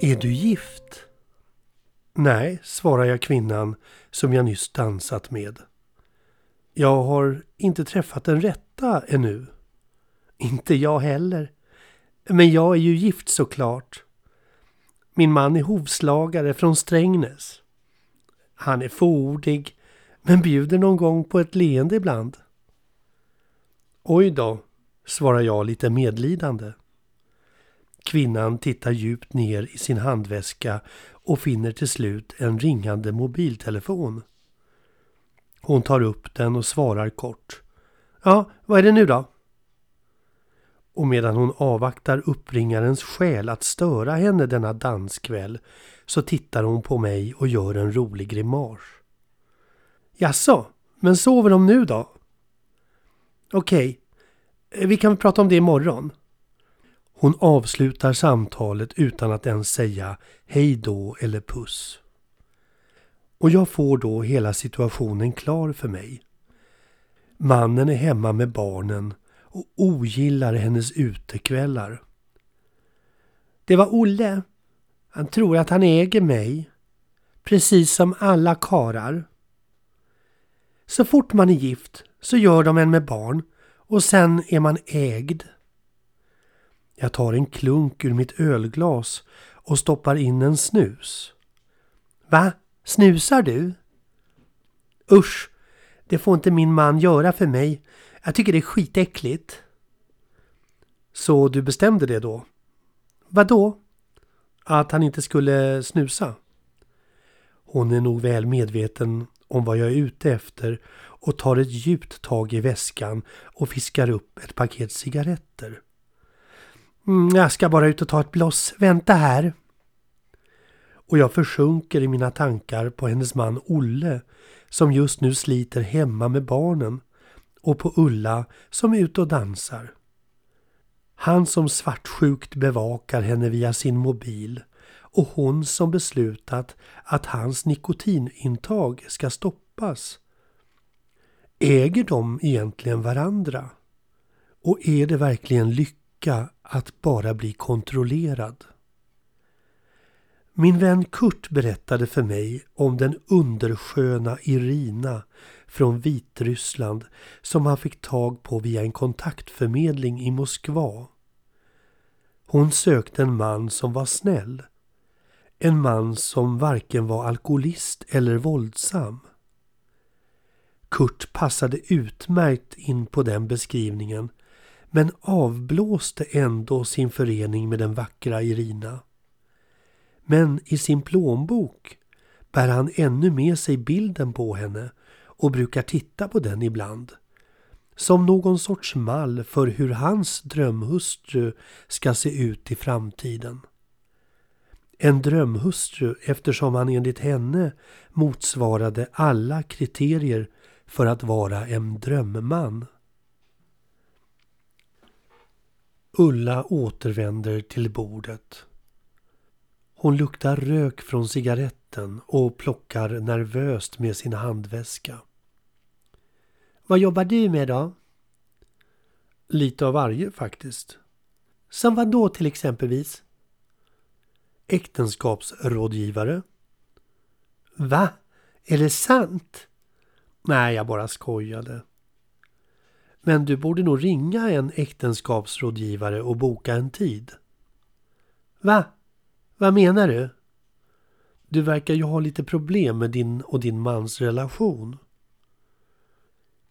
Är du gift? Nej, svarar jag kvinnan som jag nyss dansat med. Jag har inte träffat den rätta ännu. Inte jag heller. Men jag är ju gift såklart. Min man är hovslagare från Strängnäs. Han är fåordig men bjuder någon gång på ett leende ibland. Oj då, svarar jag lite medlidande. Kvinnan tittar djupt ner i sin handväska och finner till slut en ringande mobiltelefon. Hon tar upp den och svarar kort. Ja, vad är det nu då? Och medan hon avvaktar uppringarens skäl att störa henne denna danskväll så tittar hon på mig och gör en rolig grimas. Jaså, men sover de nu då? Okej, vi kan prata om det imorgon. Hon avslutar samtalet utan att ens säga hej då eller puss. Och jag får då hela situationen klar för mig. Mannen är hemma med barnen och ogillar hennes utekvällar. Det var Olle. Han tror att han äger mig. Precis som alla karar. Så fort man är gift så gör de en med barn och sen är man ägd. Jag tar en klunk ur mitt ölglas och stoppar in en snus. Va? Snusar du? Usch, det får inte min man göra för mig. Jag tycker det är skitäckligt. Så du bestämde det då? Vad då? Att han inte skulle snusa? Hon är nog väl medveten om vad jag är ute efter och tar ett djupt tag i väskan och fiskar upp ett paket cigaretter. Mm, jag ska bara ut och ta ett bloss. Vänta här. Och jag försjunker i mina tankar på hennes man Olle som just nu sliter hemma med barnen och på Ulla som är ute och dansar. Han som svartsjukt bevakar henne via sin mobil och hon som beslutat att hans nikotinintag ska stoppas. Äger de egentligen varandra? Och är det verkligen lycka att bara bli kontrollerad? Min vän Kurt berättade för mig om den undersköna Irina från Vitryssland som han fick tag på via en kontaktförmedling i Moskva. Hon sökte en man som var snäll. En man som varken var alkoholist eller våldsam. Kurt passade utmärkt in på den beskrivningen men avblåste ändå sin förening med den vackra Irina. Men i sin plånbok bär han ännu med sig bilden på henne och brukar titta på den ibland. Som någon sorts mall för hur hans drömhustru ska se ut i framtiden. En drömhustru eftersom han enligt henne motsvarade alla kriterier för att vara en drömman. Ulla återvänder till bordet. Hon luktar rök från cigaretten och plockar nervöst med sin handväska. Vad jobbar du med då? Lite av varje faktiskt. Som vad då till exempelvis? Äktenskapsrådgivare. Va? Är det sant? Nej, jag bara skojade. Men du borde nog ringa en äktenskapsrådgivare och boka en tid. Va? Vad menar du? Du verkar ju ha lite problem med din och din mans relation.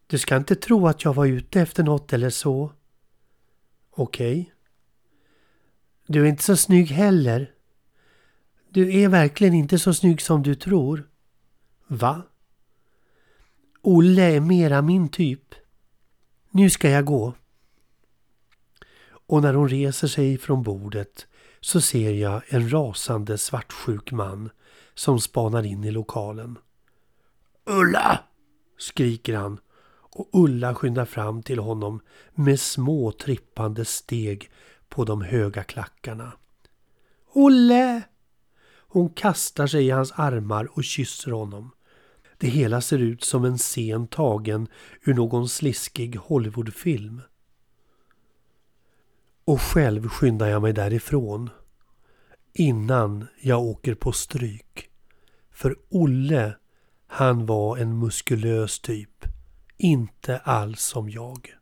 Du ska inte tro att jag var ute efter något eller så. Okej. Okay. Du är inte så snygg heller. Du är verkligen inte så snygg som du tror. Va? Olle är mera min typ. Nu ska jag gå. Och när hon reser sig från bordet så ser jag en rasande svartsjuk man som spanar in i lokalen. Ulla! skriker han och Ulla skyndar fram till honom med små trippande steg på de höga klackarna. Olle! Hon kastar sig i hans armar och kysser honom. Det hela ser ut som en scen tagen ur någon sliskig Hollywoodfilm. Och själv skyndar jag mig därifrån. innan jag åker på stryk. För Olle, han var en muskulös typ. Inte alls som jag.